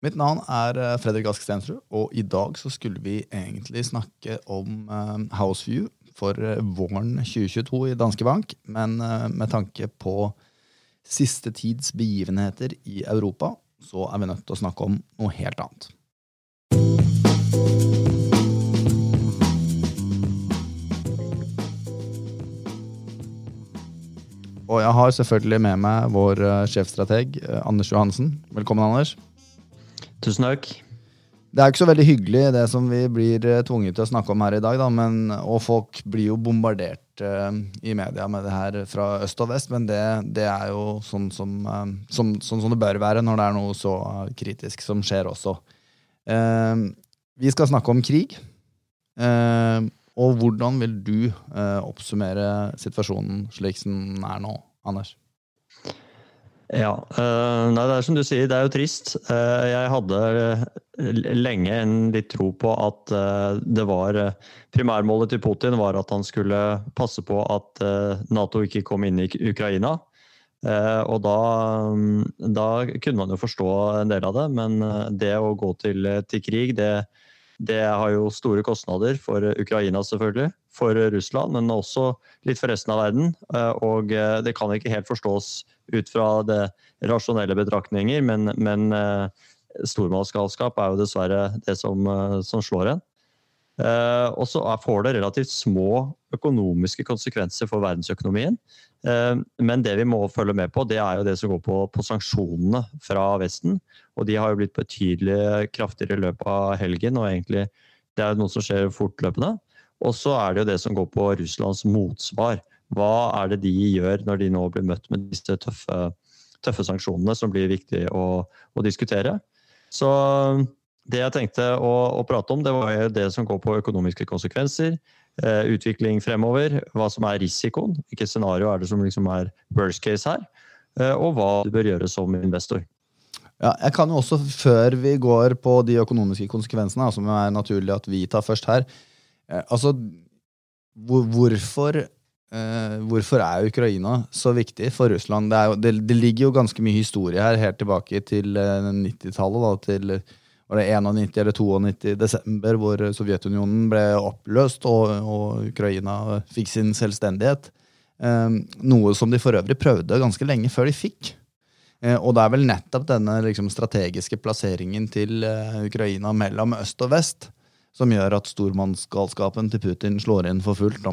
Mitt navn er eh, Fredrik Ask Stensrud, og i dag så skulle vi egentlig snakke om uh, Houseview for uh, våren 2022 i Danske Bank, men med tanke på siste tids begivenheter i Europa, så er vi nødt til å snakke om noe helt annet. Og jeg har selvfølgelig med meg vår sjefstrateg Anders Johansen. Velkommen, Anders. Tusen takk. Det er ikke så veldig hyggelig, det som vi blir uh, tvunget til å snakke om her i dag. Da, men, og folk blir jo bombardert uh, i media med det her fra øst og vest, men det, det er jo sånn som, uh, som, sånn som, det bør være når det er noe så kritisk som skjer også. vi skal snakke om krig. og hvordan vil du oppsummere situasjonen slik som den er nå, Anders? Ja. Uh, nei, det er som du sier, det er jo trist. Uh, jeg hadde uh, lenge en litt tro på at det var Primærmålet til Putin var at han skulle passe på at Nato ikke kom inn i Ukraina. og da, um, da, kunne man jo forstå en del av det, men det å gå til, til krig, det, det har jo store kostnader for Ukraina, selvfølgelig. For Russland, men også litt for resten av verden. Og det kan ikke helt forstås ut fra det rasjonelle betraktninger, men, men uh, stormannsgalskap er jo dessverre det som, uh, som slår en. Uh, og så får det relativt små økonomiske konsekvenser for verdensøkonomien. men det vi må følge med på, det er jo det som går på, på sanksjonene fra Vesten. Og de har jo blitt betydelig kraftigere i løpet av helgen, og egentlig det er jo noe som skjer fortløpende. Og så er det jo det som går på Russlands motsvar. Hva er det de gjør når de nå blir møtt med disse tøffe, tøffe sanksjonene, som blir viktig å, å, diskutere? Så det jeg tenkte å, å, prate om, det var det som går på økonomiske konsekvenser. Eh, utvikling fremover, hva som er risikoen, hvilket scenario er det som liksom er worst case her, eh, og hva du bør gjøre som investor. Ja, jeg kan jo også, Før vi går på de økonomiske konsekvensene, som er naturlig at vi tar først her eh, altså, hvor, Hvorfor Uh, hvorfor er Ukraina så viktig for Russland? Det, jo, det, det, ligger jo ganske mye historie her, helt tilbake til uh, eh, 90-tallet. Til var det 91 eller 92 desember, hvor Sovjetunionen ble oppløst og, og Ukraina fikk sin selvstendighet. Uh, noe som de for øvrig prøvde ganske lenge før de fikk. og det er vel nettopp denne liksom, strategiske plasseringen til Ukraina mellom øst og vest som gjør at stormannsgalskapen til Putin slår inn for fullt. Da.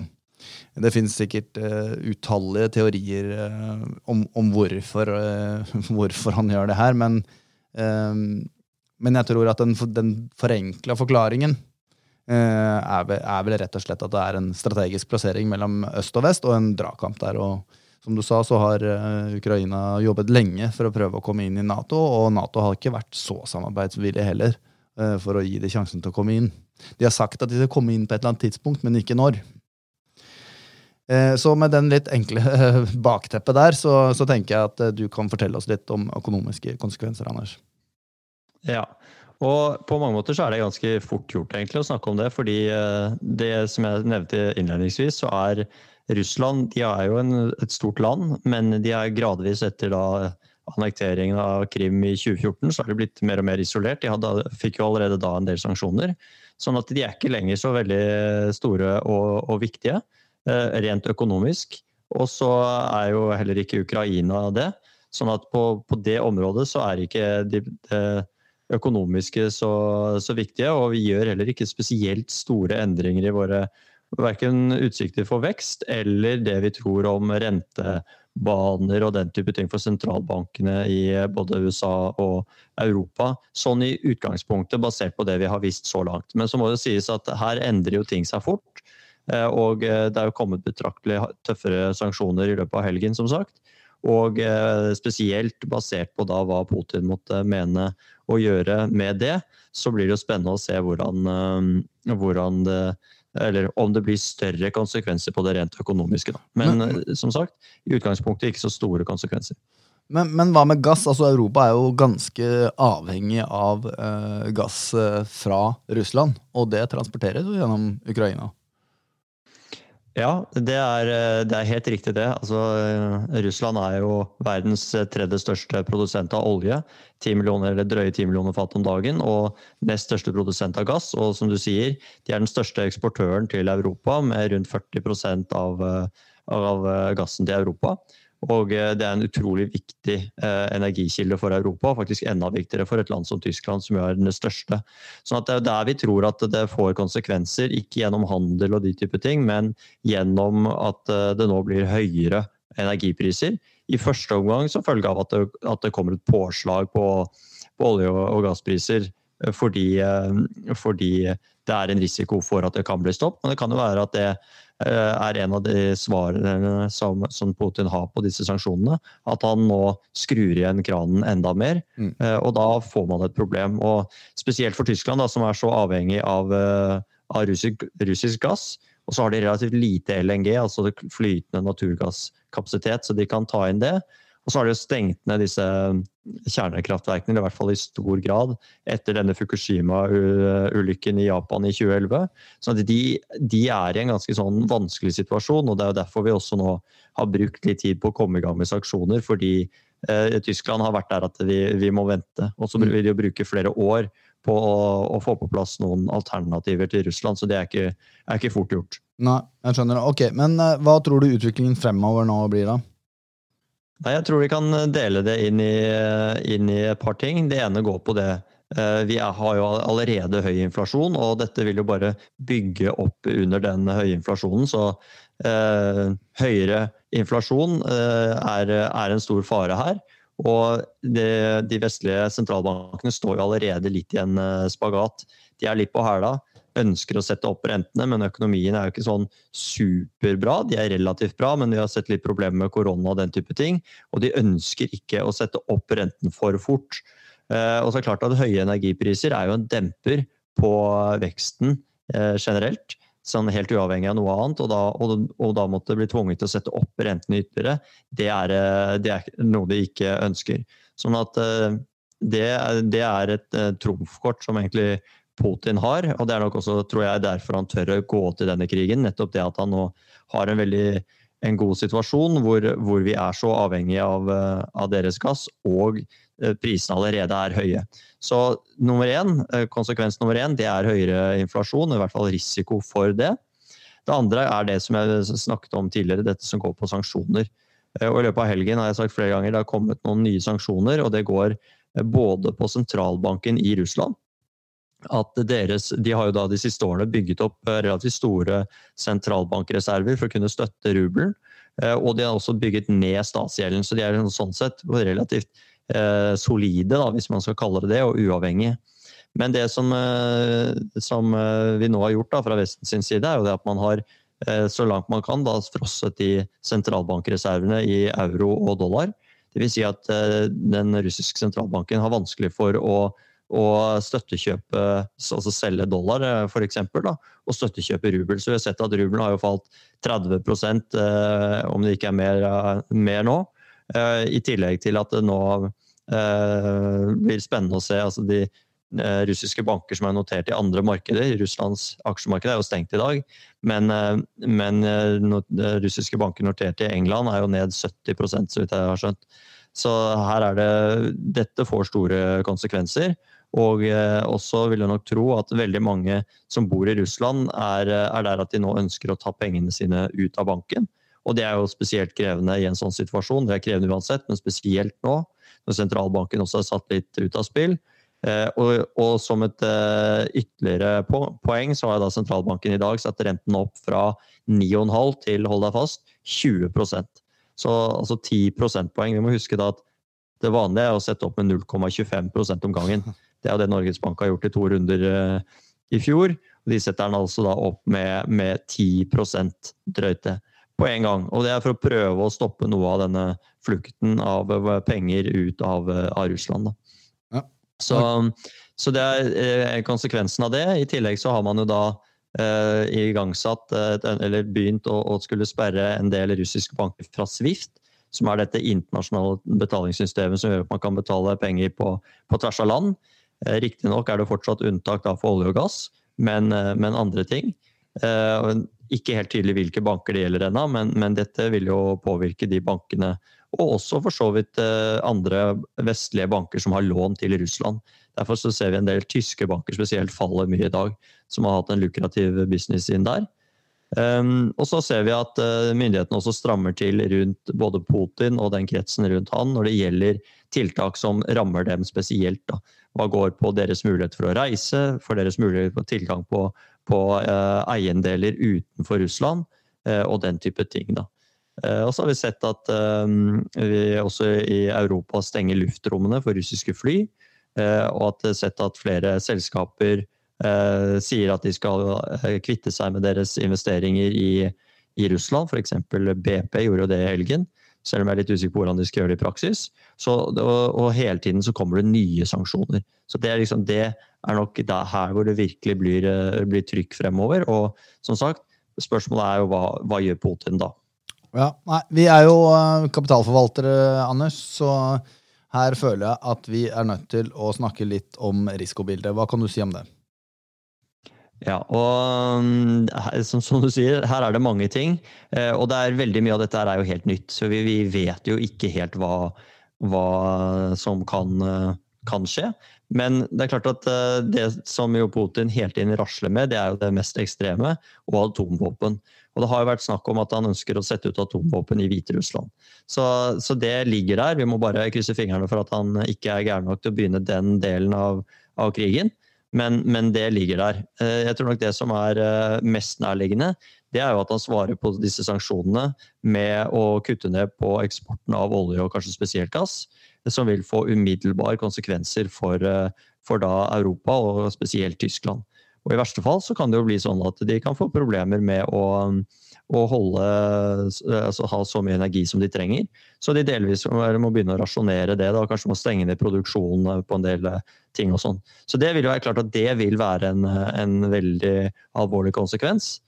Det finnes sikkert uh, utallige teorier uh, om, om hvorfor, uh, hvorfor, han gjør det her, men, men jeg tror at den, den forenkla forklaringen er vel, er, vel, rett og slett at det er en strategisk plassering mellom øst og vest og en dragkamp der. og som du sa, så har Ukraina jobbet lenge for å prøve å komme inn i Nato, og Nato har ikke vært så samarbeidsvillig heller for å gi dem sjansen til å komme inn. De har sagt at de skal komme inn på et eller annet tidspunkt, men ikke når. Eh, så med den litt enkle bakteppet der, så, så, tenker jeg at eh, du kan fortelle oss litt om økonomiske konsekvenser, Anders. Ja, og på mange måter så er det ganske fort gjort egentlig å snakke om det. Fordi eh, det som jeg nevnte innledningsvis, så er Russland de er jo en, et stort land, men de er gradvis etter da annekteringen av Krim i 2014, så har de blitt mer og mer isolert. De hadde, fikk jo allerede da en del sanksjoner. Sånn at de er ikke lenger så veldig store og, og viktige. Eh, rent økonomisk. Og så er jo heller ikke Ukraina det. Sånn at på, på det området så er ikke de, de økonomiske så, så, viktige. Og vi gjør heller ikke spesielt store endringer i våre verken utsikter for vekst eller det vi tror om rentebaner og den type ting for sentralbankene i både USA og Europa. Sånn i utgangspunktet, basert på det vi har visst så langt. Men så må det sies at her endrer jo ting seg fort. Eh, og eh, det er jo kommet betraktelig tøffere sanksjoner i løpet av helgen, som sagt. Og eh, spesielt basert på da hva Putin måtte mene å gjøre med det, så blir det jo spennende å se hvordan, hvordan det eller om det blir større konsekvenser på det rent økonomiske. Da. Men, men som sagt, i utgangspunktet ikke så store konsekvenser. Men, men, hva med gass? Altså Europa er jo ganske avhengig av eh, gass fra Russland. Og det transporteres jo gjennom Ukraina. Ja, det er, det er, helt riktig det. Altså, Russland er jo verdens tredje største produsent av olje. 10 millioner, eller drøye 10 millioner fat om dagen. Og nest største produsent av gass. Og som du sier, de er den største eksportøren til Europa med rundt 40% av, av gassen til Europa. Og eh, det er en utrolig viktig eh, energikilde for Europa, og faktisk enda viktigere for et land som Tyskland, som er den største. Så det er der vi tror at det får konsekvenser, ikke gjennom handel og de type ting, men gjennom at eh, det nå blir høyere energipriser. I første omgang som følge av at det, at det kommer et påslag på, på olje- og gasspriser fordi, fordi, det er en risiko for at det kan bli stopp. Men det kan jo være at det er en av de svarene som, som, Putin har på disse sanksjonene. At han nå skrur igjen kranen enda mer, mm. Eh, og da får man et problem. Og spesielt for Tyskland, da, som er så avhengig av, eh, av russisk, russisk, gass. Og så har de relativt lite LNG, altså flytende naturgasskapasitet, så de kan ta inn det. Og så har de jo stengt ned disse kjernekraftverkene, i hvert fall i stor grad, etter denne Fukushima-ulykken i Japan i 2011. Så de, de, er i en ganske sånn vanskelig situasjon, og det er jo derfor vi også nå har brukt litt tid på å komme i gang med sanksjoner. fordi eh, Tyskland har vært der at vi, vi må vente. Og så vil de jo bruke flere år på å, å, få på plass noen alternativer til Russland, så det er ikke, er ikke fort gjort. Nei, jeg skjønner. Ok, Men uh, hva tror du utviklingen fremover nå blir, da? Nei, Jeg tror vi kan dele det inn i, inn i, et par ting. Det ene går på det. Eh, vi har jo allerede høy inflasjon, og dette vil jo bare bygge opp under den høye inflasjonen. Så eh, høyere inflasjon eh, er, er, en stor fare her. Og det, de vestlige sentralbankene står jo allerede litt i en eh, spagat. De er litt på hæla ønsker å sette opp rentene, men økonomien er jo ikke sånn superbra. De er relativt bra, men de har sett litt problemer med korona og den type ting. Og de ønsker ikke å sette opp renten for fort. Eh, og så er det klart at Høye energipriser er jo en demper på veksten eh, generelt. Sånn helt uavhengig av noe annet. Og da, og, og da måtte bli tvunget til å sette opp rentene ytterligere. Det er, eh, det er noe de ikke ønsker. Sånn at det, det er et trumfkort som egentlig Putin har. Og det er nok også, tror jeg, derfor han tør å gå til denne krigen. Nettopp det at han nå har en veldig en god situasjon hvor, hvor vi er så avhengige av, eh, av, deres gass, og eh, prisene allerede er høye. Så nummer én, eh, konsekvens nummer én det er høyere inflasjon, i hvert fall risiko for det. Det andre er det som jeg snakket om tidligere, dette som går på sanksjoner. Og I løpet av helgen har jeg sagt flere ganger, det har kommet noen nye sanksjoner. og Det går både på sentralbanken i Russland, at deres, De har jo da de siste årene bygget opp eh, relativt store sentralbankreserver for å kunne støtte rubelen. Eh, og de har også bygget ned statsgjelden, så de er sånn sett relativt eh, solide, da, hvis man skal kalle det det, og uavhengige. Men det som, som vi nå har gjort da, fra Vestens side, er jo det at man har så langt man kan da, frosset de sentralbankreservene i euro og dollar. Dvs. Si at den russiske sentralbanken har vanskelig for å og støttekjøpe, altså selge dollar eh, f.eks., og støttekjøpe rubel. Så vi har sett at rubelen har jo falt 30 eh, om det ikke er mer, eh, mer, nå. I tillegg til at det nå blir spennende å se altså de russiske banker som er notert i andre markeder. Russlands aksjemarked er jo stengt i dag, men, men russiske banker notert i England er jo ned 70% så vidt jeg har skjønt. Så her er det Dette får store konsekvenser. Og eh, også vil jeg nok tro at veldig mange som bor i Russland, er, eh, er, der at de nå ønsker å ta pengene sine ut av banken. Og det er jo spesielt krevende i en sånn situasjon. Det er krevende uansett, men spesielt nå, når sentralbanken også er satt litt ut av spill. Eh, og, og, som et uh, ytterligere poeng, så har da sentralbanken i dag satt renten opp fra 9,5 til, hold deg fast, 20 Så altså 10 prosentpoeng. Vi må huske da at det vanlige er å sette opp med 0,25 om gangen. Det er det Norges Bank har gjort i to runder uh, i fjor. De setter den altså da opp med, med 10% drøyte på en gang. Og det er for å prøve å stoppe noe av denne flukten av eh, penger ut av, eh, av Russland. Ja. Så, så, det er konsekvensen av det. I tillegg så har man jo da igangsatt, eller begynt å, skulle sperre en del russiske banker fra Swift som er dette internasjonale betalingssystemet som gjør at man kan betale penger på, på tvers av land. Eh, riktignok er det fortsatt unntak for olje og gass, men, eh, men andre ting. Eh, ikke helt tydelig hvilke banker det gjelder ennå, men, men, dette vil jo påvirke de bankene. Og også for så vidt eh, andre vestlige banker som har lån til Russland. Derfor så ser vi en del tyske banker spesielt faller mye i dag, som har hatt en lukrativ business inn der. Um, og så ser vi at uh, myndighetene også strammer til rundt både Putin og den kretsen rundt han når det gjelder tiltak som rammer dem spesielt. Da. Hva går på deres mulighet for å reise, for deres mulighet for tilgang på, på uh, eiendeler utenfor Russland uh, og den type ting. Da. og så har vi sett at vi også i Europa stenger luftrommene for russiske fly. Og at sett at flere selskaper Eh, sier at de skal eh, kvitte seg med deres investeringer i, i Russland. F.eks. BP gjorde jo det i helgen, selv om jeg er litt usikker på hvordan de skal gjøre det i praksis. Så, og, og, hele tiden så kommer det nye sanksjoner. Så det er, liksom, det er nok her hvor det virkelig blir, eh, blir, trykk fremover. Og som sagt, spørsmålet er jo hva, hva gjør Putin da? Ja, nei, Vi er jo kapitalforvaltere, Anders, så her føler jeg at vi er nødt til å snakke litt om risikobildet. Hva kan du si om det? Ja, og mm, som, som, du sier, her er det mange ting. Eh, og det er veldig mye av dette er jo helt nytt. Så vi, vi vet jo ikke helt hva, hva som kan, eh, kan, skje. Men det er klart at eh, det som jo Putin hele tiden rasler med, det er jo det mest ekstreme, og atomvåpen. Og det har jo vært snakk om at han ønsker å sette ut atomvåpen i Hviterussland. Så, så det ligger der. Vi må bare krysse fingrene for at han ikke er gæren nok til å begynne den delen av, av krigen. Men, men, det ligger der. Eh, jeg tror nok det som er eh, mest nærliggende, det er jo at han svarer på disse sanksjonene med å kutte ned på eksporten av olje og kanskje spesielt gass, som vil få umiddelbare konsekvenser for, for da Europa og spesielt Tyskland. Og I verste fall så kan det jo bli sånn at de kan få problemer med å å holde, altså ha så mye energi som de trenger. Så de delvis må begynne å rasjonere det. da, Kanskje må stenge ned produksjonen på en del eh, ting. og sånn. Så det vil jo være klart at det vil være en, en veldig alvorlig konsekvens.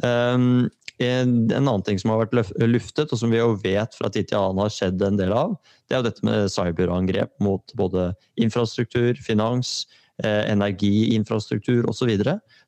Um, en, annen ting som har vært luftet, og som vi jo vet fra tid til annen har skjedd en del av, det er jo dette med cyberangrep mot både infrastruktur, finans, eh, energiinfrastruktur osv.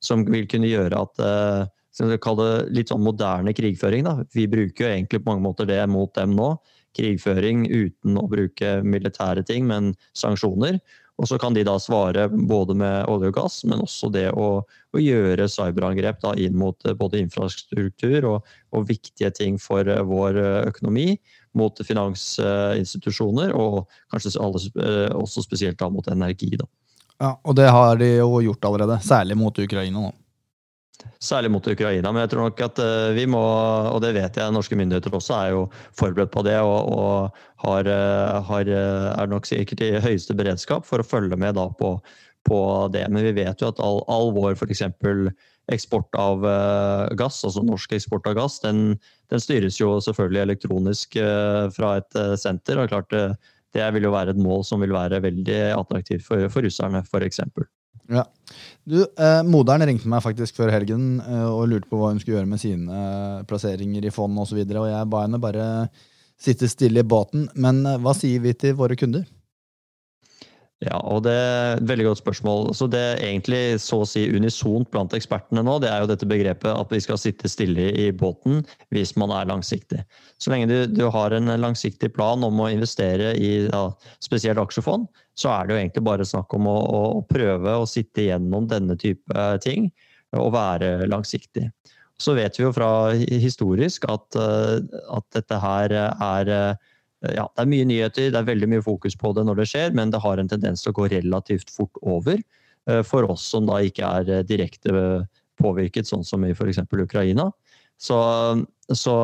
Som vil kunne gjøre at eh, skal vi kalle det litt sånn moderne krigføring. Da. Vi bruker jo egentlig på mange måter det mot dem nå. Krigføring uten å bruke militære ting, men sanksjoner. Og så kan de da svare både med olje og gass, men også det å, å gjøre cyberangrep da inn mot eh, både infrastruktur og, og, viktige ting for vår økonomi. Mot finansinstitusjoner, og kanskje alle, også spesielt da mot energi. Da. Ja, Og det har de jo gjort allerede, særlig mot Ukraina nå. Særlig mot Ukraina. Men jeg tror nok at eh, vi må, og det vet jeg norske myndigheter også, er jo forberedt på det og, og har, eh, har, eh, er nok sikkert i høyeste beredskap for å følge med da på, på det. Men vi vet jo at all, all vår f.eks. eksport av gass, altså norsk eksport av gass, den, den styres jo selvfølgelig elektronisk fra et senter. og klart det vil jo være et mål som vil være veldig attraktivt for, for russerne, f.eks. Ja. Du, eh, Moderen ringte meg faktisk før helgen eh, og lurte på hva hun skulle gjøre med sine eh, plasseringer i fond osv. Og, så og jeg ba henne bare sitte stille i båten. Men eh, hva sier vi til våre kunder? Ja, og det er et veldig godt spørsmål. Så Det er egentlig så å si unisont blant ekspertene nå, det er jo dette begrepet at vi skal sitte stille i båten hvis man er langsiktig. Så lenge du, du har en langsiktig plan om å investere i ja, spesielt aksjefond, så er det jo egentlig bare snakk om å, å, prøve å sitte gjennom denne type ting og være langsiktig. Så vet vi jo fra historisk at, at dette her er Eh, ja, det er mye nyheter, det er veldig mye fokus på det når det skjer, men det har en tendens til å gå relativt fort over eh, for oss som da ikke er eh, direkte påvirket, sånn som i f.eks. Ukraina. Så, så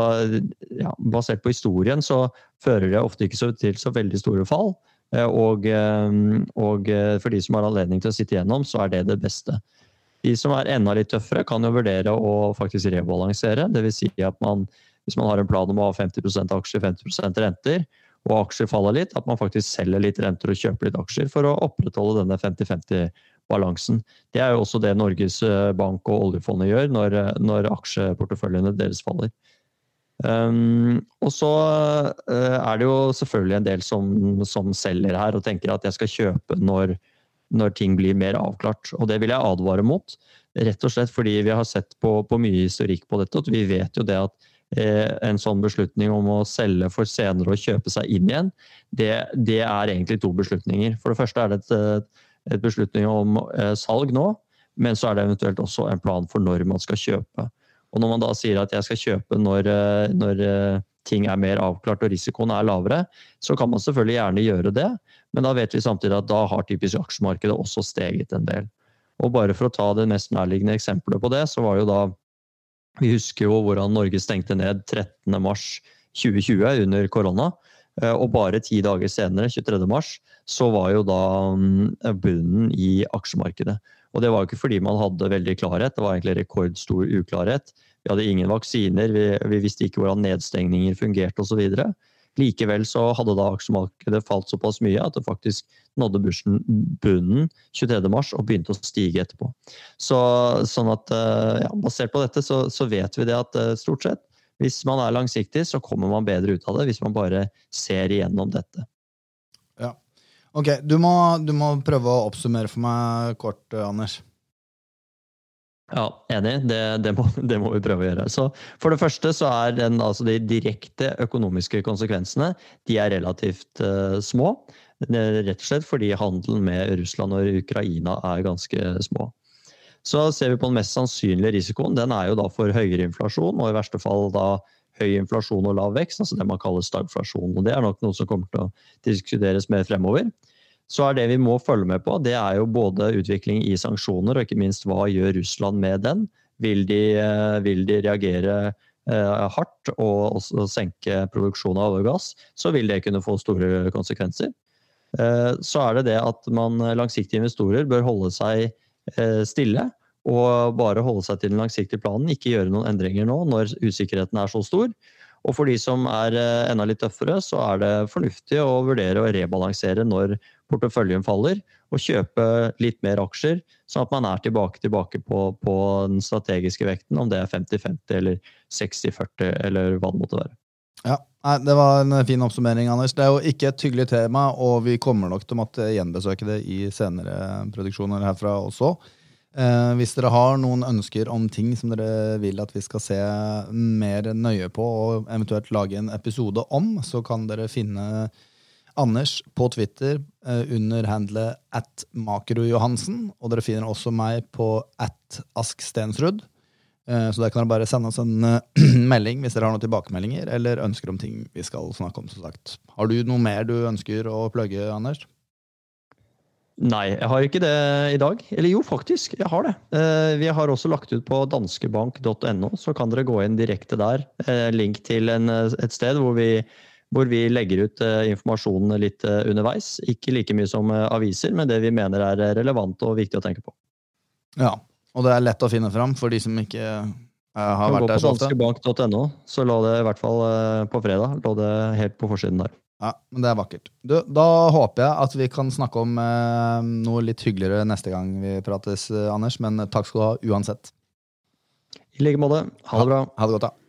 ja, basert på historien så fører det ofte ikke så, til så veldig store fall. Og, og, for de som har anledning til å sitte igjennom, så er det det beste. De som er enda litt tøffere, kan jo vurdere å faktisk rebalansere. Dvs. Si at man hvis man har en plan om å ha 50% aksjer, 50% renter, og aksjer faller litt, at man faktisk selger litt renter og kjøper litt aksjer for å opprettholde denne 50-50-balansen. Det er jo også det Norges eh, Bank og oljefondet gjør når, når aksjeporteføljene deres faller. Um, og så uh, er det jo selvfølgelig en del som, som, selger her og tenker at jeg skal kjøpe når, når ting blir mer avklart. Og det vil jeg advare mot. Rett og slett fordi vi har sett på, på mye historikk på dette, og vi vet jo det at eh, en sånn beslutning om å selge for senere å kjøpe seg inn igjen, det, det er egentlig to beslutninger. For det første er det et, et beslutning om eh, salg nå, men så er det eventuelt også en plan for når man skal kjøpe. Og når man da sier at jeg skal kjøpe når, eh, når eh, ting er mer avklart og risikoen er lavere, så kan man selvfølgelig gjerne gjøre det, men da vet vi samtidig at da har typisk aksjemarkedet også steget en del. Og bare for å ta det mest nærliggende eksempelet på det, så var jo da Vi husker jo hvordan Norge stengte ned 13.3.2020 under korona. Eh, og bare ti dager senere, 23.3, så var jo da mm, bunnen i aksjemarkedet. Og det var jo ikke fordi man hadde veldig klarhet, det var egentlig rekordstor uklarhet. Vi hadde ingen vaksiner, vi, vi visste ikke hvordan nedstengninger fungerte osv. Likevel så hadde da aksjemarkedet falt såpass mye at det faktisk nådde børsen bunnen 23.3 og begynte å stige etterpå. Så, sånn at, eh, ja, Basert på dette så, så, vet vi det at eh, stort sett, hvis man er langsiktig, så kommer man bedre ut av det hvis man bare ser igjennom dette. Ja. Ok, du må, du må prøve å oppsummere for meg kort, Anders. Ja, enig. Det, det, må, det, må, vi prøve å gjøre. Så For det første så er den, altså de direkte økonomiske konsekvensene de er relativt uh, små. Rett og slett fordi handelen med Russland og Ukraina er ganske små. Så ser vi på den mest sannsynlige risikoen. Den er jo da for høyere inflasjon, og i verste fall da høy inflasjon og lav vekst, altså det man kaller stagflasjon. Og det er nok noe som kommer til å diskuteres mer fremover så er det vi må følge med på, det er jo både utvikling i sanksjoner, og ikke minst hva gjør Russland med den? Vil de, eh, vil de reagere eh, hardt og senke produksjonen av olje og gass, så vil det kunne få store konsekvenser. Eh, så er det det at man langsiktige investorer bør holde seg stille og bare holde seg til den langsiktige planen, ikke gjøre noen endringer nå når usikkerheten er så stor. Og for de som er enda litt tøffere, så er det fornuftig å vurdere å rebalansere når porteføljen faller, og kjøpe litt mer aksjer, sånn at man er tilbake, tilbake på, på, den strategiske vekten, om det er 50-50 eller 60-40 eller hva det måtte være. Ja, Det var en fin oppsummering, Anders. Det er jo ikke et hyggelig tema, og vi kommer nok til å måtte gjenbesøke det i senere produksjoner herfra også. Eh, hvis dere har noen ønsker om ting som dere vil at vi skal se mer nøye på, og eventuelt lage en episode om, så kan dere finne Anders på Twitter eh, under handlet at makrojohansen. Og dere finner også meg på at askstensrud. Eh, så der kan dere bare sende oss en eh, melding hvis dere har noen tilbakemeldinger eller ønsker om ting vi skal snakke om. som sagt. Har du noe mer du ønsker å plugge, Anders? Nei, jeg har ikke det i dag. Eller jo, faktisk, jeg har det. Vi har også lagt ut på danskebank.no, så kan dere gå inn direkte der. Link til en, et sted hvor vi, hvor vi legger ut informasjonen litt underveis. Ikke like mye som aviser, men det vi mener er relevant og viktig å tenke på. Ja, og det er lett å finne fram for de som ikke har vært der så ofte. Gå på danskebank.no, så lå det i hvert fall på fredag lå det helt på forsiden der. Ja, men det er vakkert. Du, da håper jeg at vi kan snakke om eh, noe litt hyggeligere neste gang vi prates, eh, Anders. Men takk skal du ha uansett. I like måte. Ha det bra. Ha, ha det godt, da.